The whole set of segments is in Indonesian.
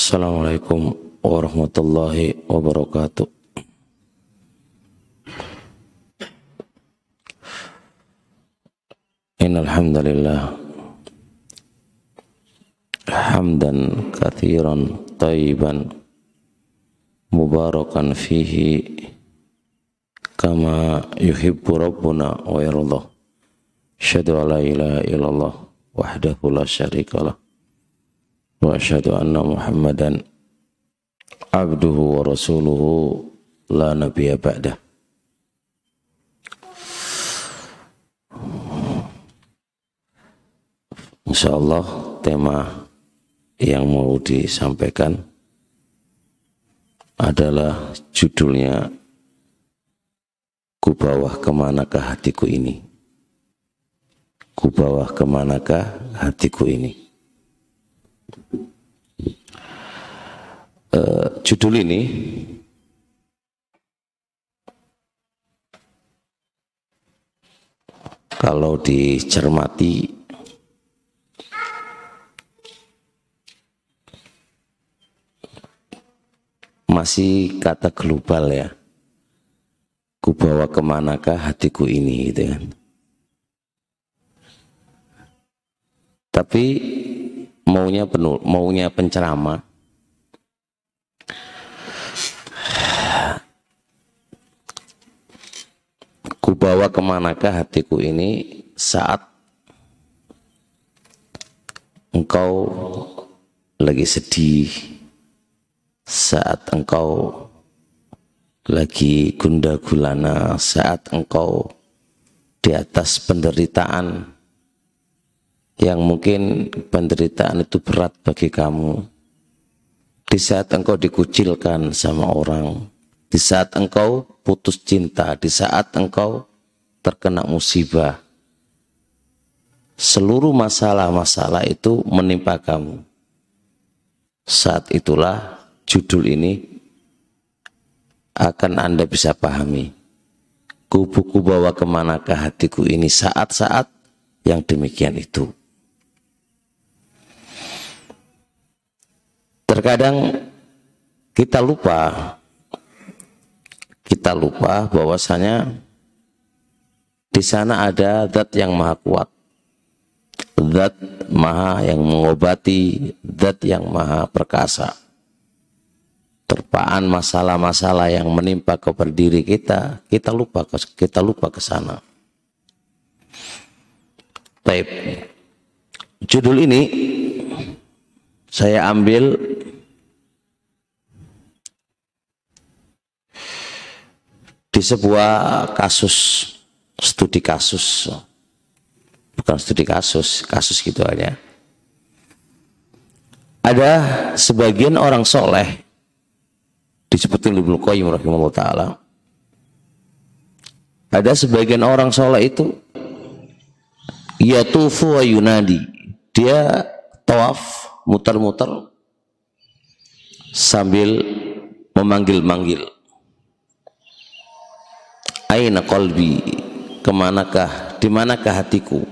Assalamualaikum warahmatullahi wabarakatuh. Innal hamdalillah hamdan katsiran tayyiban mubarakan fihi kama yuhibbu rabbuna wa yardah. Asyhadu an la ilaha illallah wahdahu la syarikalah asyhadu anna Muhammadan abduhu wa rasuluhu la nabiyya ba'dah. Insyaallah tema yang mau disampaikan adalah judulnya Ku bawah ke manakah hatiku ini? Ku bawah ke manakah hatiku ini judul ini. Kalau dicermati. Masih kata global ya. Ku bawa ke manakah hatiku ini gitu kan. Tapi maunya penuh maunya penceramah ku bawa ke manakah hatiku ini saat engkau lagi sedih saat engkau lagi gunda gulana saat engkau di atas penderitaan yang mungkin penderitaan itu berat bagi kamu di saat engkau dikucilkan sama orang di saat engkau putus cinta, di saat engkau terkena musibah, seluruh masalah-masalah itu menimpa kamu. Saat itulah judul ini akan Anda bisa pahami. Kubuku bawa ke manakah hatiku ini saat-saat yang demikian itu. Terkadang kita lupa kita lupa bahwasanya di sana ada zat yang maha kuat. Zat maha yang mengobati zat yang maha perkasa. Terpaan masalah-masalah yang menimpa kepada diri kita kita lupa kita lupa ke sana. Taib judul ini saya ambil di sebuah kasus studi kasus. Bukan studi kasus kasus gitu aja. Ada sebagian orang soleh disebutin Ibnu Qayyim rahimahullah taala. Ada sebagian orang soleh itu yatufu wa yunadi. Dia tawaf muter-muter sambil memanggil-manggil aina kolbi ke manakah di manakah hatiku?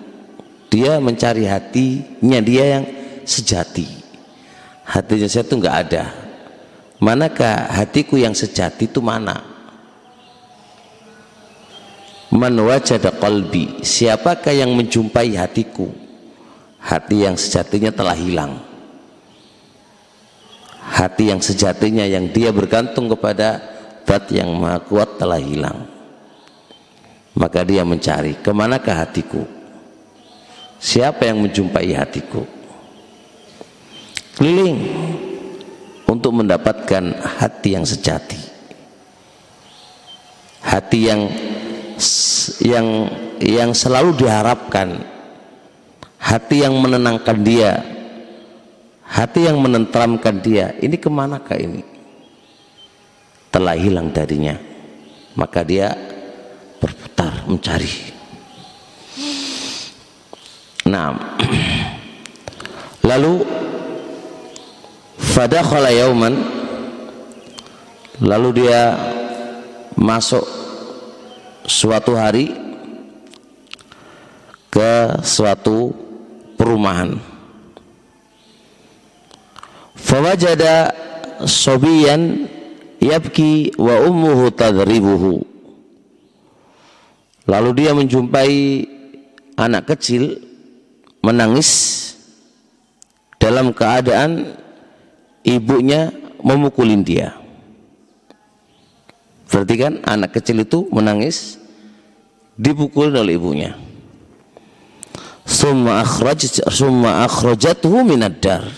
Dia mencari hatinya dia yang sejati. Hatinya saya itu nggak ada. Manakah hatiku yang sejati itu mana? Man wajada qalbi siapakah yang menjumpai hatiku? Hati yang sejatinya telah hilang. Hati yang sejatinya yang dia bergantung kepada zat yang maha kuat telah hilang maka dia mencari ke manakah hatiku? Siapa yang menjumpai hatiku? Keliling untuk mendapatkan hati yang sejati. Hati yang yang yang selalu diharapkan. Hati yang menenangkan dia. Hati yang menenteramkan dia. Ini ke manakah ini? Telah hilang darinya. Maka dia berputar mencari. Nah, lalu fadakhala yauman lalu dia masuk suatu hari ke suatu perumahan. Fawajada sobiyan yabki wa ummuhu tadribuhu lalu dia menjumpai anak kecil menangis dalam keadaan ibunya memukulin dia. Berarti kan anak kecil itu menangis dipukulin oleh ibunya. Summa akhraj summa akhrajathu minad dar.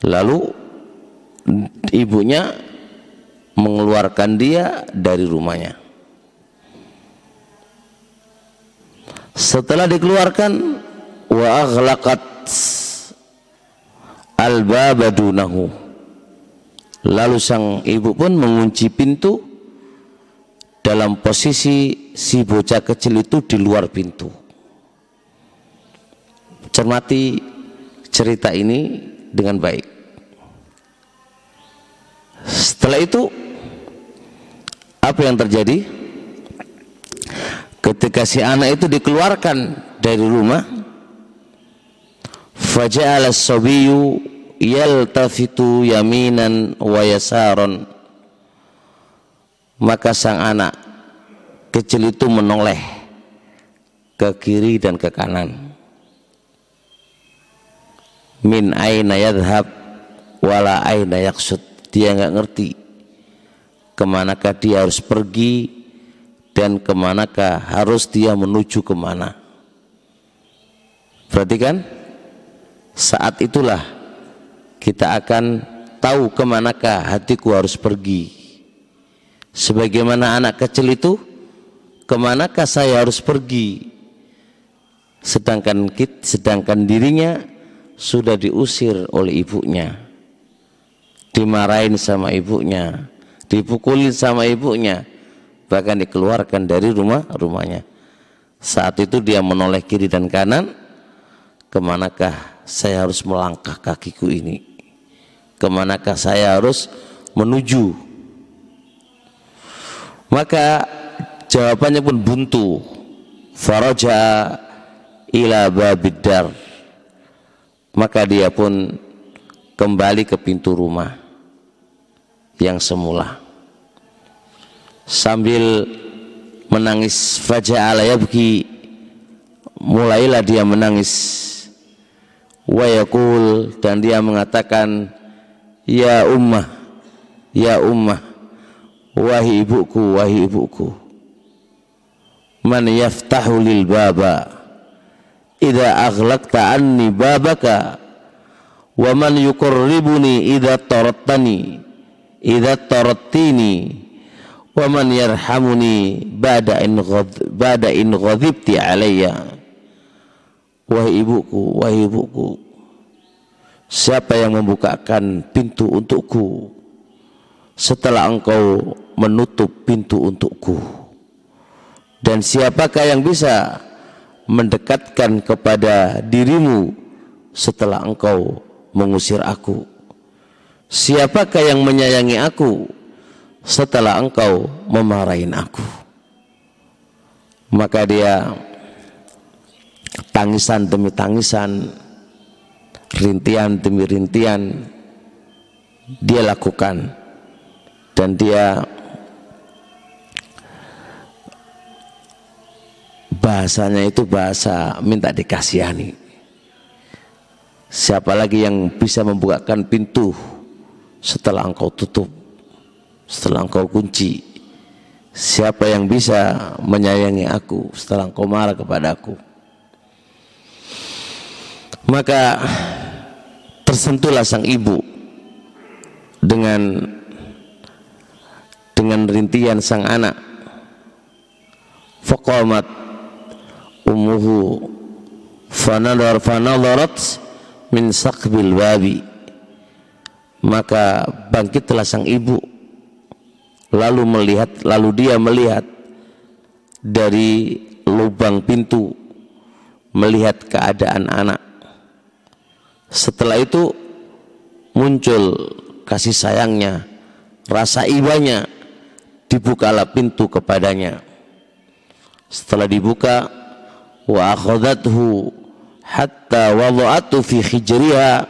Lalu ibunya mengeluarkan dia dari rumahnya setelah dikeluarkan wa aghlaqat al-baba lalu sang ibu pun mengunci pintu dalam posisi si bocah kecil itu di luar pintu cermati cerita ini dengan baik. Setelah itu apa yang terjadi? Ketika si anak itu dikeluarkan dari rumah, faja'ala as-sabiyyu yaltafitu yaminan wa yasaron. Maka sang anak kecil itu menoleh ke kiri dan ke kanan min aina yadhab wala aina yaksud dia nggak ngerti ke manakah dia harus pergi dan ke manakah harus dia menuju ke mana? Berarti kan saat itulah kita akan tahu ke manakah hatiku harus pergi. Sebagaimana anak kecil itu ke manakah saya harus pergi? Sedangkan kit, sedangkan dirinya sudah diusir oleh ibunya. Dimarahin sama ibunya dipukulin sama ibunya bahkan dikeluarkan dari rumah rumahnya. Saat itu dia menoleh kiri dan kanan ke manakah saya harus melangkah kakiku ini? Ke manakah saya harus menuju? Maka jawabannya pun buntu. Faraja ila babidar maka dia pun kembali ke pintu rumah yang semula sambil menangis faja'ala yabki. Mulailah dia menangis. Wa yakul dan dia mengatakan ya ummah ya ummah wahai ibuku wahai ibuku. Man yaftahu lil baba idza aghlaqta anni babaka wa man yuqarribuni idza tarattani idza tarattini wa man yarhamuni ba'da in ghad ba'da in ghadibti alayya? Wahai ibuku wahai ibuku siapa yang membukakan pintu untukku setelah engkau menutup pintu untukku? Dan siapakah yang bisa mendekatkan kepada dirimu setelah engkau mengusir aku? Siapakah yang menyayangi aku setelah engkau memarahin aku. Maka dia tangisan demi tangisan rintian demi rintian dia lakukan. Dan dia bahasanya itu bahasa minta dikasihani. Siapa lagi yang bisa membukakan pintu setelah engkau tutup setelah engkau kunci siapa yang bisa menyayangi aku setelah engkau marah kepada aku? Maka tersentuhlah sang ibu dengan dengan rintian sang anak. Faqamat ummuhu fanadar fanadarat min saqbil babi. Maka bangkitlah sang ibu lalu melihat lalu dia melihat dari lubang pintu melihat keadaan anak. Setelah itu muncul kasih sayangnya rasa ibanya dibukalah pintu kepadanya. Setelah dibuka wa akhadathu hatta wada'atu fi hijriha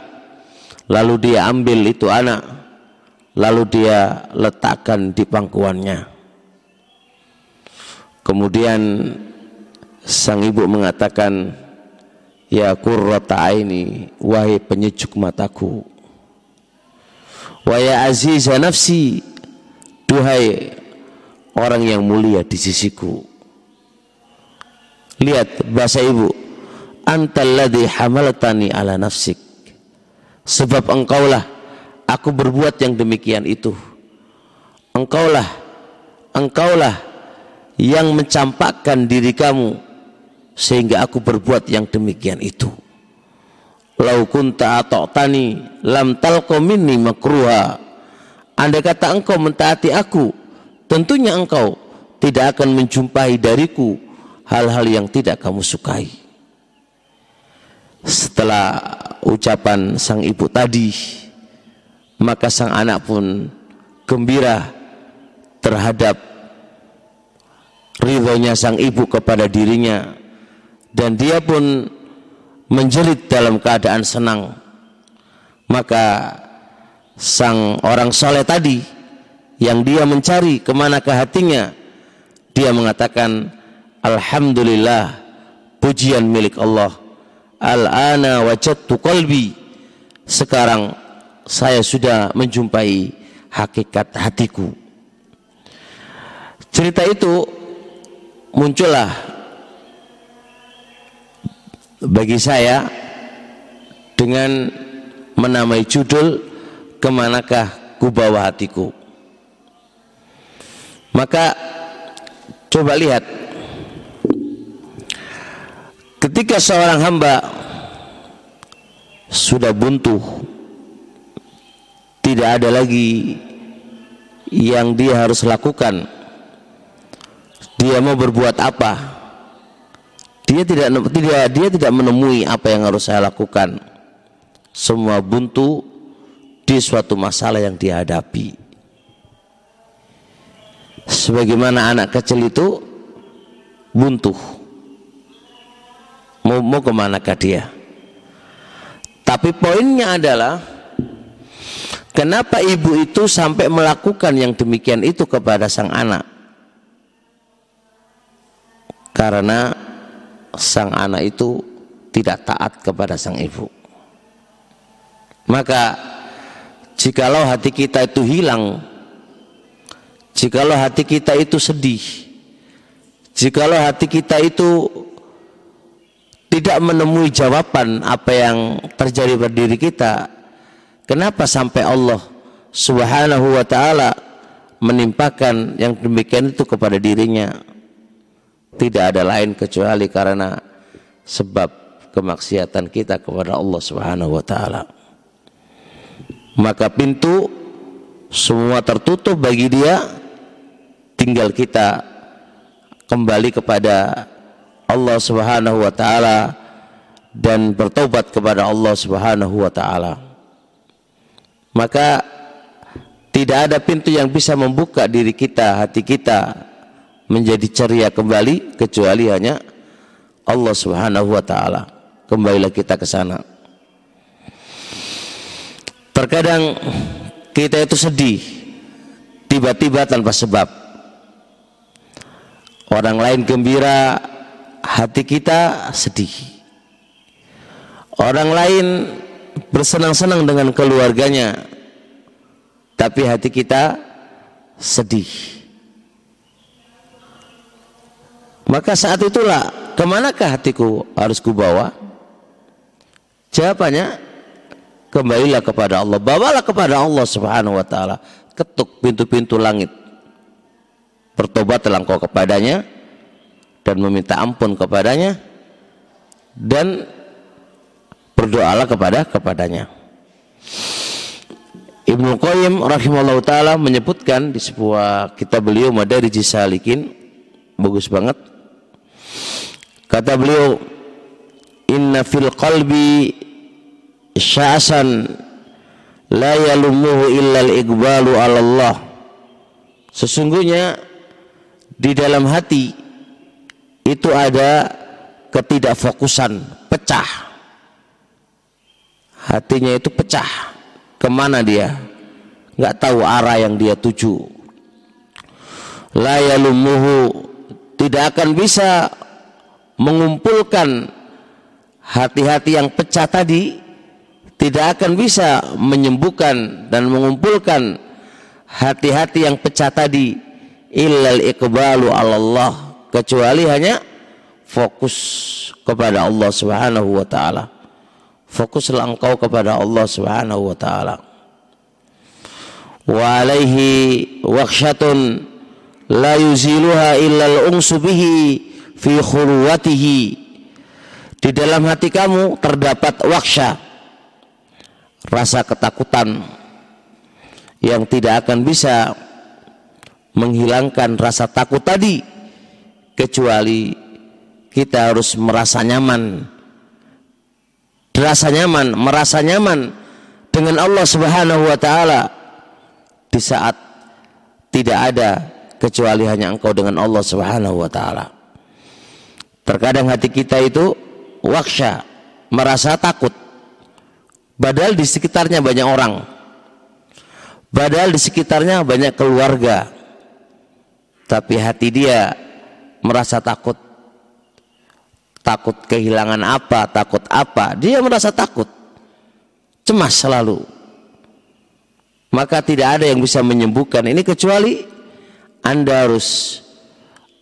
lalu dia ambil itu anak lalu dia letakkan di pangkuannya. Kemudian sang ibu mengatakan ya qurrata aini wahai penyejuk mataku. Wa ya aziza nafsi duhai orang yang mulia di sisiku. Lihat bahasa ibu antal ladzi hamaltani ala nafsik. Sebab engkaulah aku berbuat yang demikian itu. Engkaulah engkaulah yang mencampakkan diri kamu sehingga aku berbuat yang demikian itu. Lau kunta ata'tani lam talqa minni makruha. Andai kata engkau mentaati aku tentunya engkau tidak akan menjumpai dariku hal-hal yang tidak kamu sukai. Setelah ucapan sang ibu tadi maka sang anak pun gembira terhadap ridhonya sang ibu kepada dirinya. Dan dia pun menjerit dalam keadaan senang. Maka sang orang soleh tadi yang dia mencari ke manakah hatinya dia mengatakan Alhamdulillah pujian milik Allah. Al-ana wajadtu qalbi. Sekarang saya sudah menjumpai hakikat hatiku. Cerita itu muncullah bagi saya dengan menamai judul ke manakah ku bawa hatiku maka coba lihat Ketika seorang hamba sudah buntu, tidak ada lagi yang dia harus lakukan. Dia mau berbuat apa? Dia tidak tidak dia tidak menemui apa yang harus saya lakukan. Semua buntu di suatu masalah yang dihadapi. Sebagaimana anak kecil itu buntu mau, mau ke manakah dia tapi poinnya adalah kenapa ibu itu sampai melakukan yang demikian itu kepada sang anak? Karena sang anak itu tidak taat kepada sang ibu. Maka jikalau hati kita itu hilang jikalau hati kita itu sedih jikalau hati kita itu tidak menemui jawaban apa yang terjadi pada diri kita kenapa sampai Allah subhanahu wa ta'ala menimpakan yang demikian itu kepada dirinya tidak ada lain kecuali karena sebab kemaksiatan kita kepada Allah subhanahu wa ta'ala maka pintu semua tertutup bagi dia tinggal kita kembali kepada Allah Subhanahu wa taala dan bertobat kepada Allah Subhanahu wa taala. Maka tidak ada pintu yang bisa membuka diri kita, hati kita menjadi ceria kembali kecuali hanya Allah Subhanahu wa taala. Kembalilah kita ke sana. Terkadang kita itu sedih tiba-tiba tanpa sebab. Orang lain gembira, hati kita sedih. Orang lain bersenang-senang dengan keluarganya, tapi hati kita sedih. Maka saat itulah ke manakah hatiku harus kubawa? Jawabannya kembalilah kepada Allah. Bawalah kepada Allah Subhanahu wa taala. Ketuk pintu-pintu langit. Bertobatlah engkau kepadanya dan meminta ampun kepadanya dan berdoalah kepada kepadanya. Ibnu Qayyim rahimahullah taala menyebutkan di sebuah kitab beliau Madari Salikin bagus banget. Kata beliau inna fil qalbi sya'san la yalumuhu illa al-iqbalu 'ala Allah. Sesungguhnya di dalam hati itu ada ketidakfokusan, pecah. Hatinya itu pecah. ke mana dia? Nggak tahu arah yang dia tuju. La yalumuhu. Tidak akan bisa mengumpulkan hati-hati yang pecah tadi. Tidak akan bisa menyembuhkan dan mengumpulkan hati-hati yang pecah tadi. Illal iqbalu Allah kecuali hanya fokus kepada Allah Subhanahu wa taala. Fokuslah engkau kepada Allah Subhanahu wa taala. Wa alaihi waqsyatun la yuziluha illa al-unsu bihi fi khulwatihi. Di dalam hati kamu terdapat waksha rasa ketakutan yang tidak akan bisa menghilangkan rasa takut tadi kecuali kita harus merasa nyaman merasa nyaman merasa nyaman dengan Allah Subhanahu wa taala di saat tidak ada kecuali hanya engkau dengan Allah Subhanahu wa taala. Terkadang hati kita itu waksha merasa takut. Padahal di sekitarnya banyak orang. Padahal di sekitarnya banyak keluarga. Tapi hati dia merasa takut takut kehilangan apa, takut apa, dia merasa takut, cemas selalu. Maka tidak ada yang bisa menyembuhkan ini kecuali Anda harus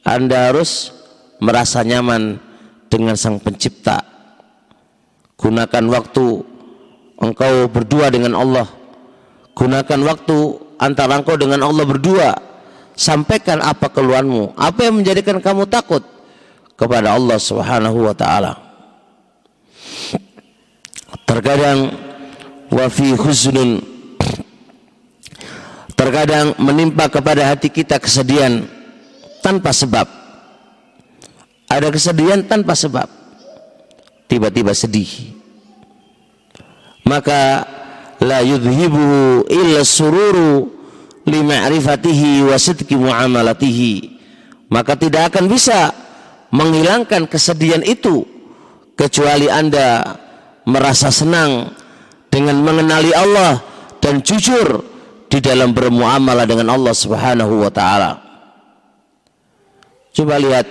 Anda harus merasa nyaman dengan Sang Pencipta. Gunakan waktu engkau berdua dengan Allah. Gunakan waktu antara engkau dengan Allah berdua. Sampaikan apa keluhanmu, apa yang menjadikan kamu takut kepada Allah Subhanahu wa taala. Terkadang wa fi husnun terkadang menimpa kepada hati kita kesedihan tanpa sebab. Ada kesedihan tanpa sebab. Tiba-tiba sedih. Maka la yudhibu illa sururu lima'rifatihi wa sidqi muamalatihi. Maka tidak akan bisa menghilangkan kesedihan itu kecuali Anda merasa senang dengan mengenali Allah dan jujur di dalam bermuamalah dengan Allah Subhanahu wa taala. Coba lihat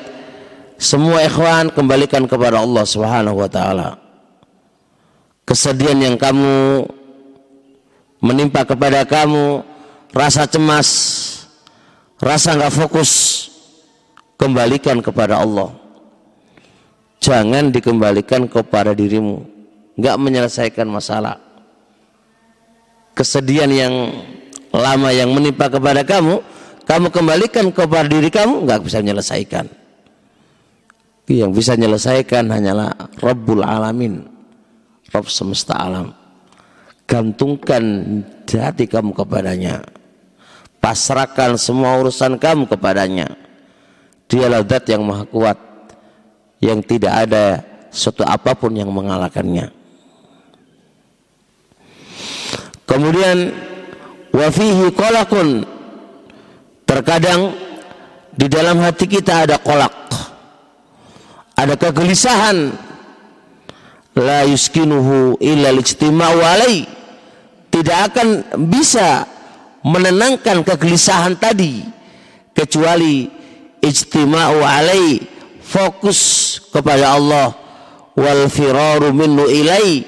semua ikhwan kembalikan kepada Allah Subhanahu wa taala. Kesedihan yang kamu menimpa kepada kamu, rasa cemas, rasa nggak fokus, kembalikan kepada Allah. Jangan dikembalikan kepada dirimu. Nggak menyelesaikan masalah. Kesedihan yang lama yang menimpa kepada kamu kamu kembalikan kepada diri kamu nggak bisa menyelesaikan. Yang bisa menyelesaikan hanyalah Rabbul Alamin Rabb semesta alam. Gantungkan hati kamu kepadanya. Pasrahkan semua urusan kamu kepadanya Dialah zat yang maha kuat yang tidak ada suatu apa pun yang mengalahkannya. Kemudian wafihi kolakun terkadang di dalam hati kita ada kolak ada kegelisahan. La yuskinuhu illa ijtima'u alai. Tidak akan bisa menenangkan kegelisahan tadi kecuali ijtima'u alai fokus kepada Allah wal firaru minnu ilai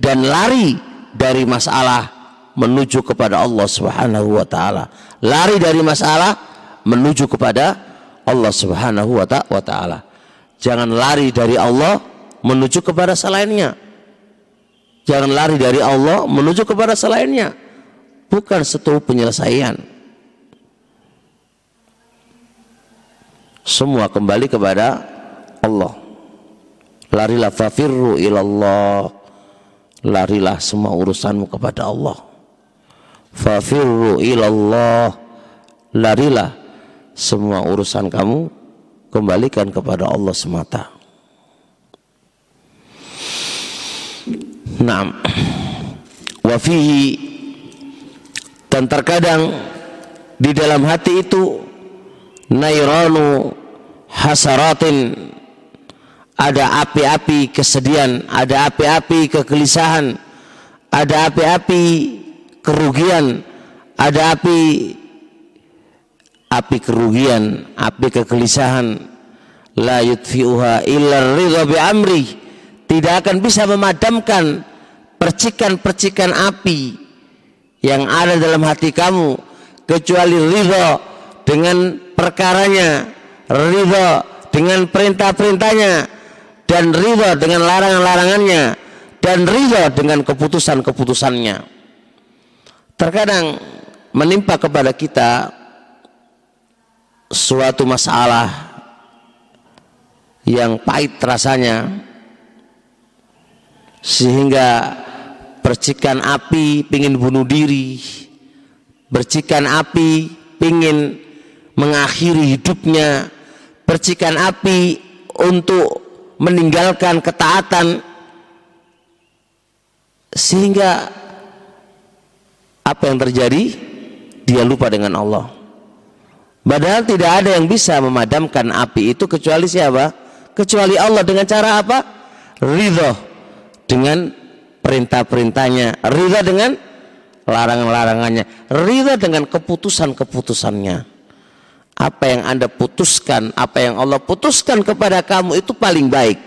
dan lari dari masalah menuju kepada Allah Subhanahu wa taala. Lari dari masalah menuju kepada Allah Subhanahu wa taala. Jangan lari dari Allah menuju kepada selainnya. Jangan lari dari Allah menuju kepada selainnya. Bukan satu penyelesaian. Semua kembali kepada Allah. Larilah fafirru ilallah. Larilah semua urusanmu kepada Allah. Fafirru ilallah. Larilah semua urusan kamu kembalikan kepada Allah semata. Naam. Wafihi dan terkadang di dalam hati itu nairanu hasaratin ada api-api kesedihan, ada api-api kegelisahan, ada api-api kerugian, ada api api kerugian, api kegelisahan. La yudfi'uha illa ridha bi amri. Tidak akan bisa memadamkan percikan-percikan api yang ada dalam hati kamu kecuali ridha dengan perkaranya, ridha dengan perintah-perintahnya dan ridha dengan larangan-larangannya dan ridha dengan keputusan-keputusannya. Terkadang menimpa kepada kita suatu masalah yang pahit rasanya sehingga percikan api ingin bunuh diri percikan api ingin mengakhiri hidupnya percikan api untuk meninggalkan ketaatan sehingga apa yang terjadi dia lupa dengan Allah Padahal tidak ada yang bisa memadamkan api itu kecuali siapa? Kecuali Allah dengan cara apa? Ridho dengan perintah-perintahnya, ridho dengan larangan-larangannya, ridho dengan keputusan-keputusannya. Apa yang Anda putuskan, apa yang Allah putuskan kepada kamu itu paling baik.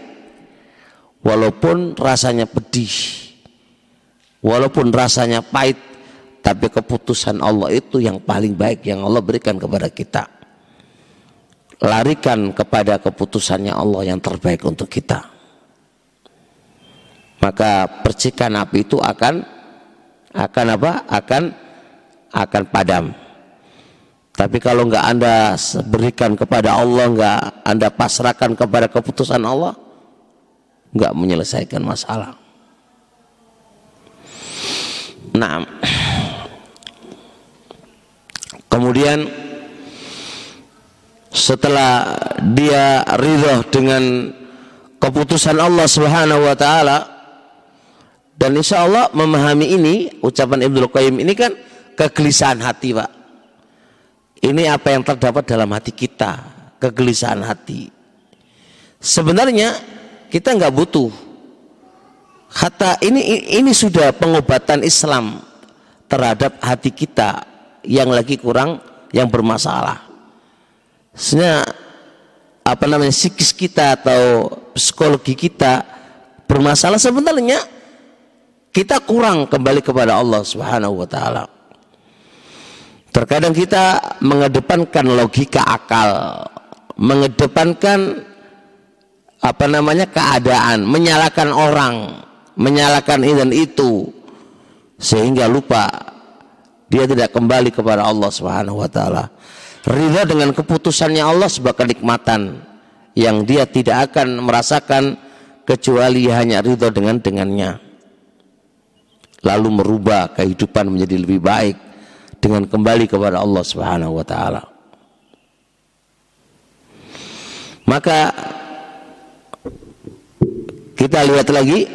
Walaupun rasanya pedih, walaupun rasanya pahit, tapi keputusan Allah itu yang paling baik yang Allah berikan kepada kita. Larikan kepada keputusannya Allah yang terbaik untuk kita. Maka percikan api itu akan akan apa? Akan akan padam. Tapi kalau nggak anda berikan kepada Allah, nggak anda pasrahkan kepada keputusan Allah, nggak menyelesaikan masalah. Nah, Kemudian setelah dia ridho dengan keputusan Allah Subhanahu wa taala dan insya Allah memahami ini ucapan Ibnu Qayyim ini kan kegelisahan hati Pak ini apa yang terdapat dalam hati kita kegelisahan hati sebenarnya kita nggak butuh kata ini ini sudah pengobatan Islam terhadap hati kita yang lagi kurang yang bermasalah. Sebenarnya apa namanya psikis kita atau psikologi kita bermasalah sebenarnya kita kurang kembali kepada Allah Subhanahu wa taala. Terkadang kita mengedepankan logika akal, mengedepankan apa namanya keadaan, menyalahkan orang, menyalahkan ini dan itu sehingga lupa dia tidak kembali kepada Allah Subhanahu wa taala. Ridha dengan keputusannya Allah sebagai kenikmatan yang dia tidak akan merasakan kecuali hanya ridha dengan dengannya. Lalu merubah kehidupan menjadi lebih baik dengan kembali kepada Allah Subhanahu wa taala. Maka kita lihat lagi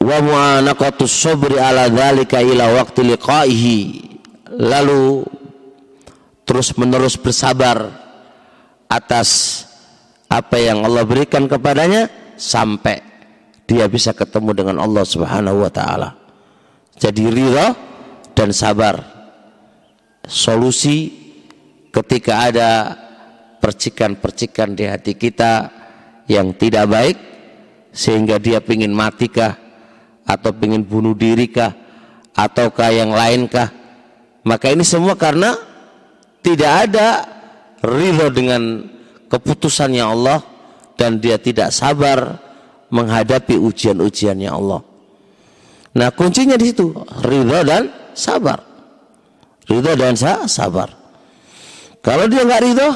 wa mu'anaqatus sabri ala dzalika ila waqti liqaihi lalu terus menerus bersabar atas apa yang Allah berikan kepadanya sampai dia bisa ketemu dengan Allah Subhanahu wa taala. Jadi ridha dan sabar. Solusi ketika ada percikan-percikan di hati kita yang tidak baik sehingga dia ingin matikah atau ingin bunuh diri kah ataukah yang lain kah maka ini semua karena tidak ada ridho dengan keputusannya Allah dan dia tidak sabar menghadapi ujian-ujiannya Allah nah kuncinya di situ ridho dan sabar. Ridho dan sabar. Kalau dia nggak ridho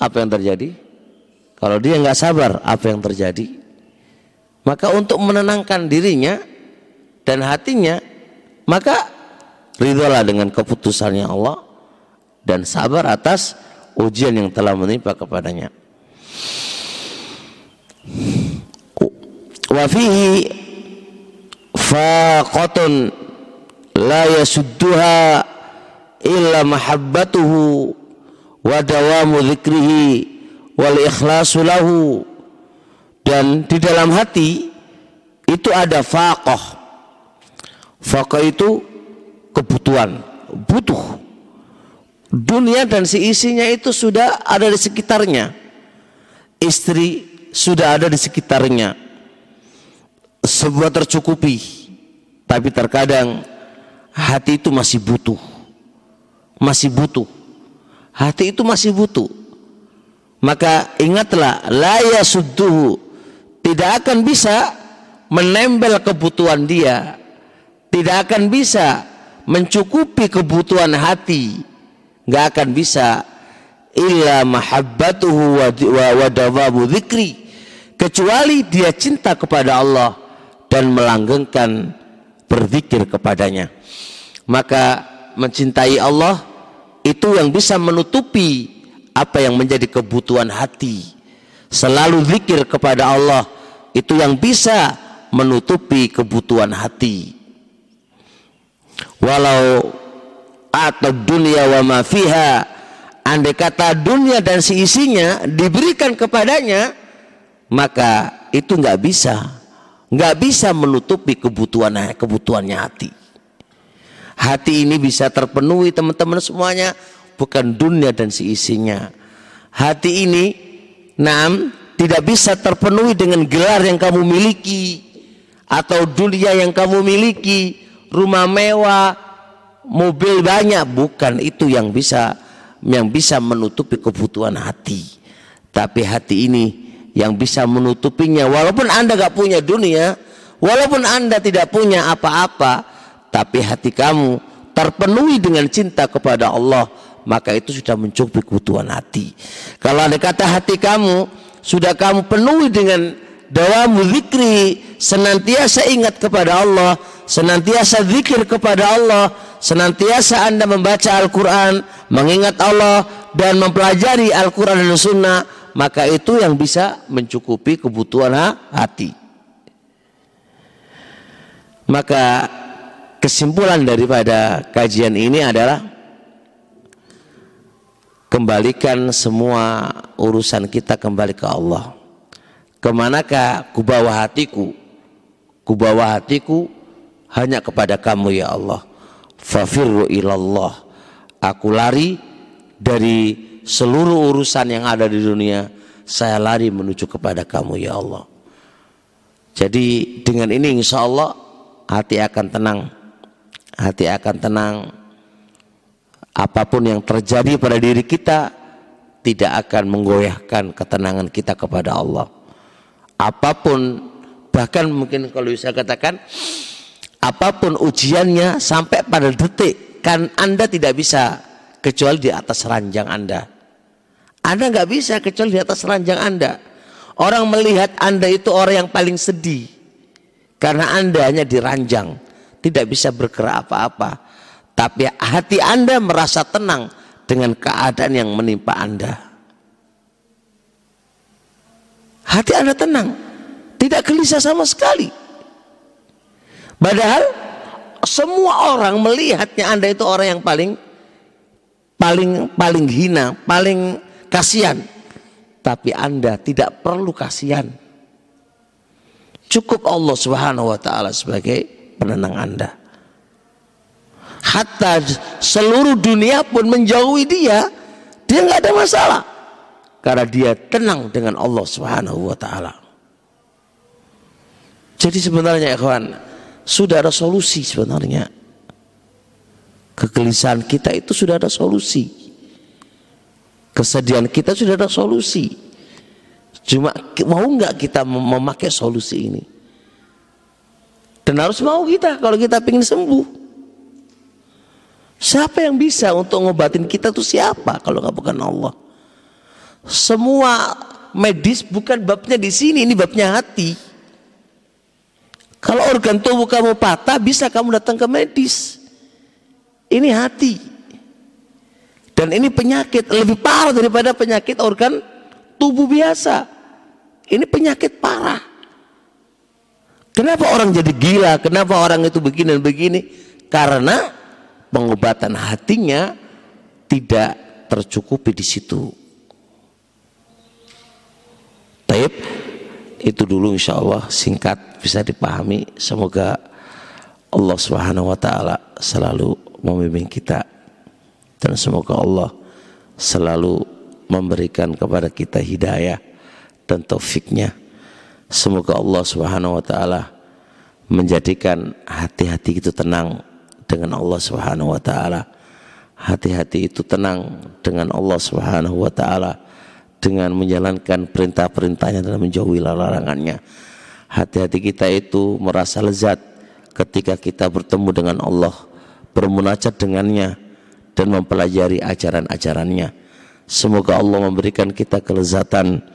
apa yang terjadi? Kalau dia nggak sabar apa yang terjadi? Maka untuk menenangkan dirinya dan hatinya maka ridholah dengan keputusannya Allah dan sabar atas ujian yang telah menimpa kepadanya. Wa fihi faqatun la yasudduha illa mahabbatuhu wa dawamu dzikrihi wal ikhlasu lahu dan di dalam hati itu ada faqah Faqa itu kebutuhan, butuh. Dunia dan si isinya itu sudah ada di sekitarnya. Istri sudah ada di sekitarnya. Sebuah tercukupi. Tapi terkadang hati itu masih butuh. Masih butuh. Hati itu masih butuh. Maka ingatlah la yasudduhu tidak akan bisa menempel kebutuhan dia. Tidak akan bisa mencukupi kebutuhan hati nggak akan bisa illa mahabbatuhu wa, wa dawabu dzikri kecuali dia cinta kepada Allah dan melanggengkan berzikir kepadanya maka mencintai Allah itu yang bisa menutupi apa yang menjadi kebutuhan hati. Selalu zikir kepada Allah itu yang bisa menutupi kebutuhan hati. Walau atau dunia wa ma fiha andai kata dunia dan seisinya diberikan kepadanya maka itu nggak bisa. Nggak bisa menutupi kebutuhan kebutuhannya hati hati ini bisa terpenuhi teman-teman semuanya. Bukan dunia dan seisinya hati ini nam tidak bisa terpenuhi dengan gelar yang kamu miliki. Atau dunia yang kamu miliki. Rumah mewah mobil banyak. Bukan itu yang bisa yang bisa menutupi kebutuhan hati. Tapi hati ini yang bisa menutupinya. Walaupun anda gak punya dunia walaupun anda tidak punya apa-apa tapi hati kamu terpenuhi dengan cinta kepada Allah maka itu sudah mencukupi kebutuhan hati kalau ada kata hati kamu sudah kamu penuhi dengan dawamu zikri senantiasa ingat kepada Allah senantiasa zikir kepada Allah senantiasa Anda membaca Al-Quran, mengingat Allah dan mempelajari Al-Quran dan Sunnah, maka itu yang bisa mencukupi kebutuhan hati. Maka kesimpulan daripada kajian ini adalah kembalikan semua urusan kita kembali ke Allah. Ke manakah kubawa hatiku? Kubawa hatiku hanya kepada kamu ya Allah. Fafirru ilallah. Aku lari dari seluruh urusan yang ada di dunia. Saya lari menuju kepada kamu ya Allah. Jadi dengan ini insya Allah hati akan tenang hati akan tenang apa pun yang terjadi pada diri kita tidak akan menggoyahkan ketenangan kita kepada Allah apa pun bahkan mungkin kalau bisa katakan apa pun ujiannya sampai pada detik kan Anda tidak bisa kecuali di atas ranjang Anda. Anda nggak bisa kecuali di atas ranjang Anda. Orang melihat Anda itu orang yang paling sedih karena Anda hanya diranjang, tidak bisa bergerak apa-apa. Tapi hati Anda merasa tenang dengan keadaan yang menimpa Anda. Hati Anda tenang, tidak gelisah sama sekali. Padahal semua orang melihatnya Anda itu orang yang paling paling paling hina, paling kasihan. Tapi Anda tidak perlu kasihan. Cukup Allah Subhanahu wa taala sebagai penenang Anda. Hatta seluruh dunia pun menjauhi dia, dia nggak ada masalah. Karena dia tenang dengan Allah Subhanahu wa taala. Jadi sebenarnya ikhwan, sudah ada solusi sebenarnya. Kegelisahan kita itu sudah ada solusi. Kesedihan kita sudah ada solusi. Cuma mau nggak kita memakai solusi ini? Dan harus mau kita kalau kita ingin sembuh. Siapa yang bisa untuk ngobatin kita tuh siapa kalau nggak bukan Allah? Semua medis bukan babnya di sini, ini babnya hati. Kalau organ tubuh kamu patah, bisa kamu datang ke medis. Ini hati. Dan ini penyakit lebih parah daripada penyakit organ tubuh biasa. Ini penyakit parah. Kenapa orang jadi gila? Kenapa orang itu begini dan begini? Karena pengobatan hatinya tidak tercukupi di situ. Taib itu dulu insya Allah singkat bisa dipahami. Semoga Allah Subhanahu wa taala selalu membimbing kita dan semoga Allah selalu memberikan kepada kita hidayah dan taufiknya. Semoga Allah Subhanahu wa taala menjadikan hati-hati itu tenang dengan Allah Subhanahu wa taala. Hati-hati itu tenang dengan Allah Subhanahu wa taala dengan menjalankan perintah-perintahnya dan menjauhi larangannya. Hati-hati kita itu merasa lezat ketika kita bertemu dengan Allah, bermunajat dengannya dan mempelajari ajaran-ajarannya. Semoga Allah memberikan kita kelezatan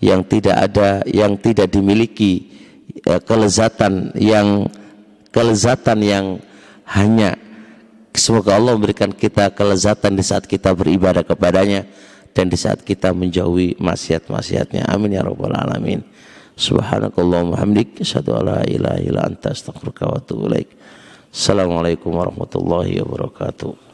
yang tidak ada, yang tidak dimiliki, ya, kelezatan yang kelezatan yang hanya semoga Allah memberikan kita kelezatan di saat kita beribadah kepadanya dan di saat kita menjauhi maksiat-maksiatnya. Amin ya rabbal alamin. Subhanakallahumma hamdik asyhadu alla ilaha illa anta astaghfiruka wa atubu ilaik. Assalamualaikum warahmatullahi wabarakatuh.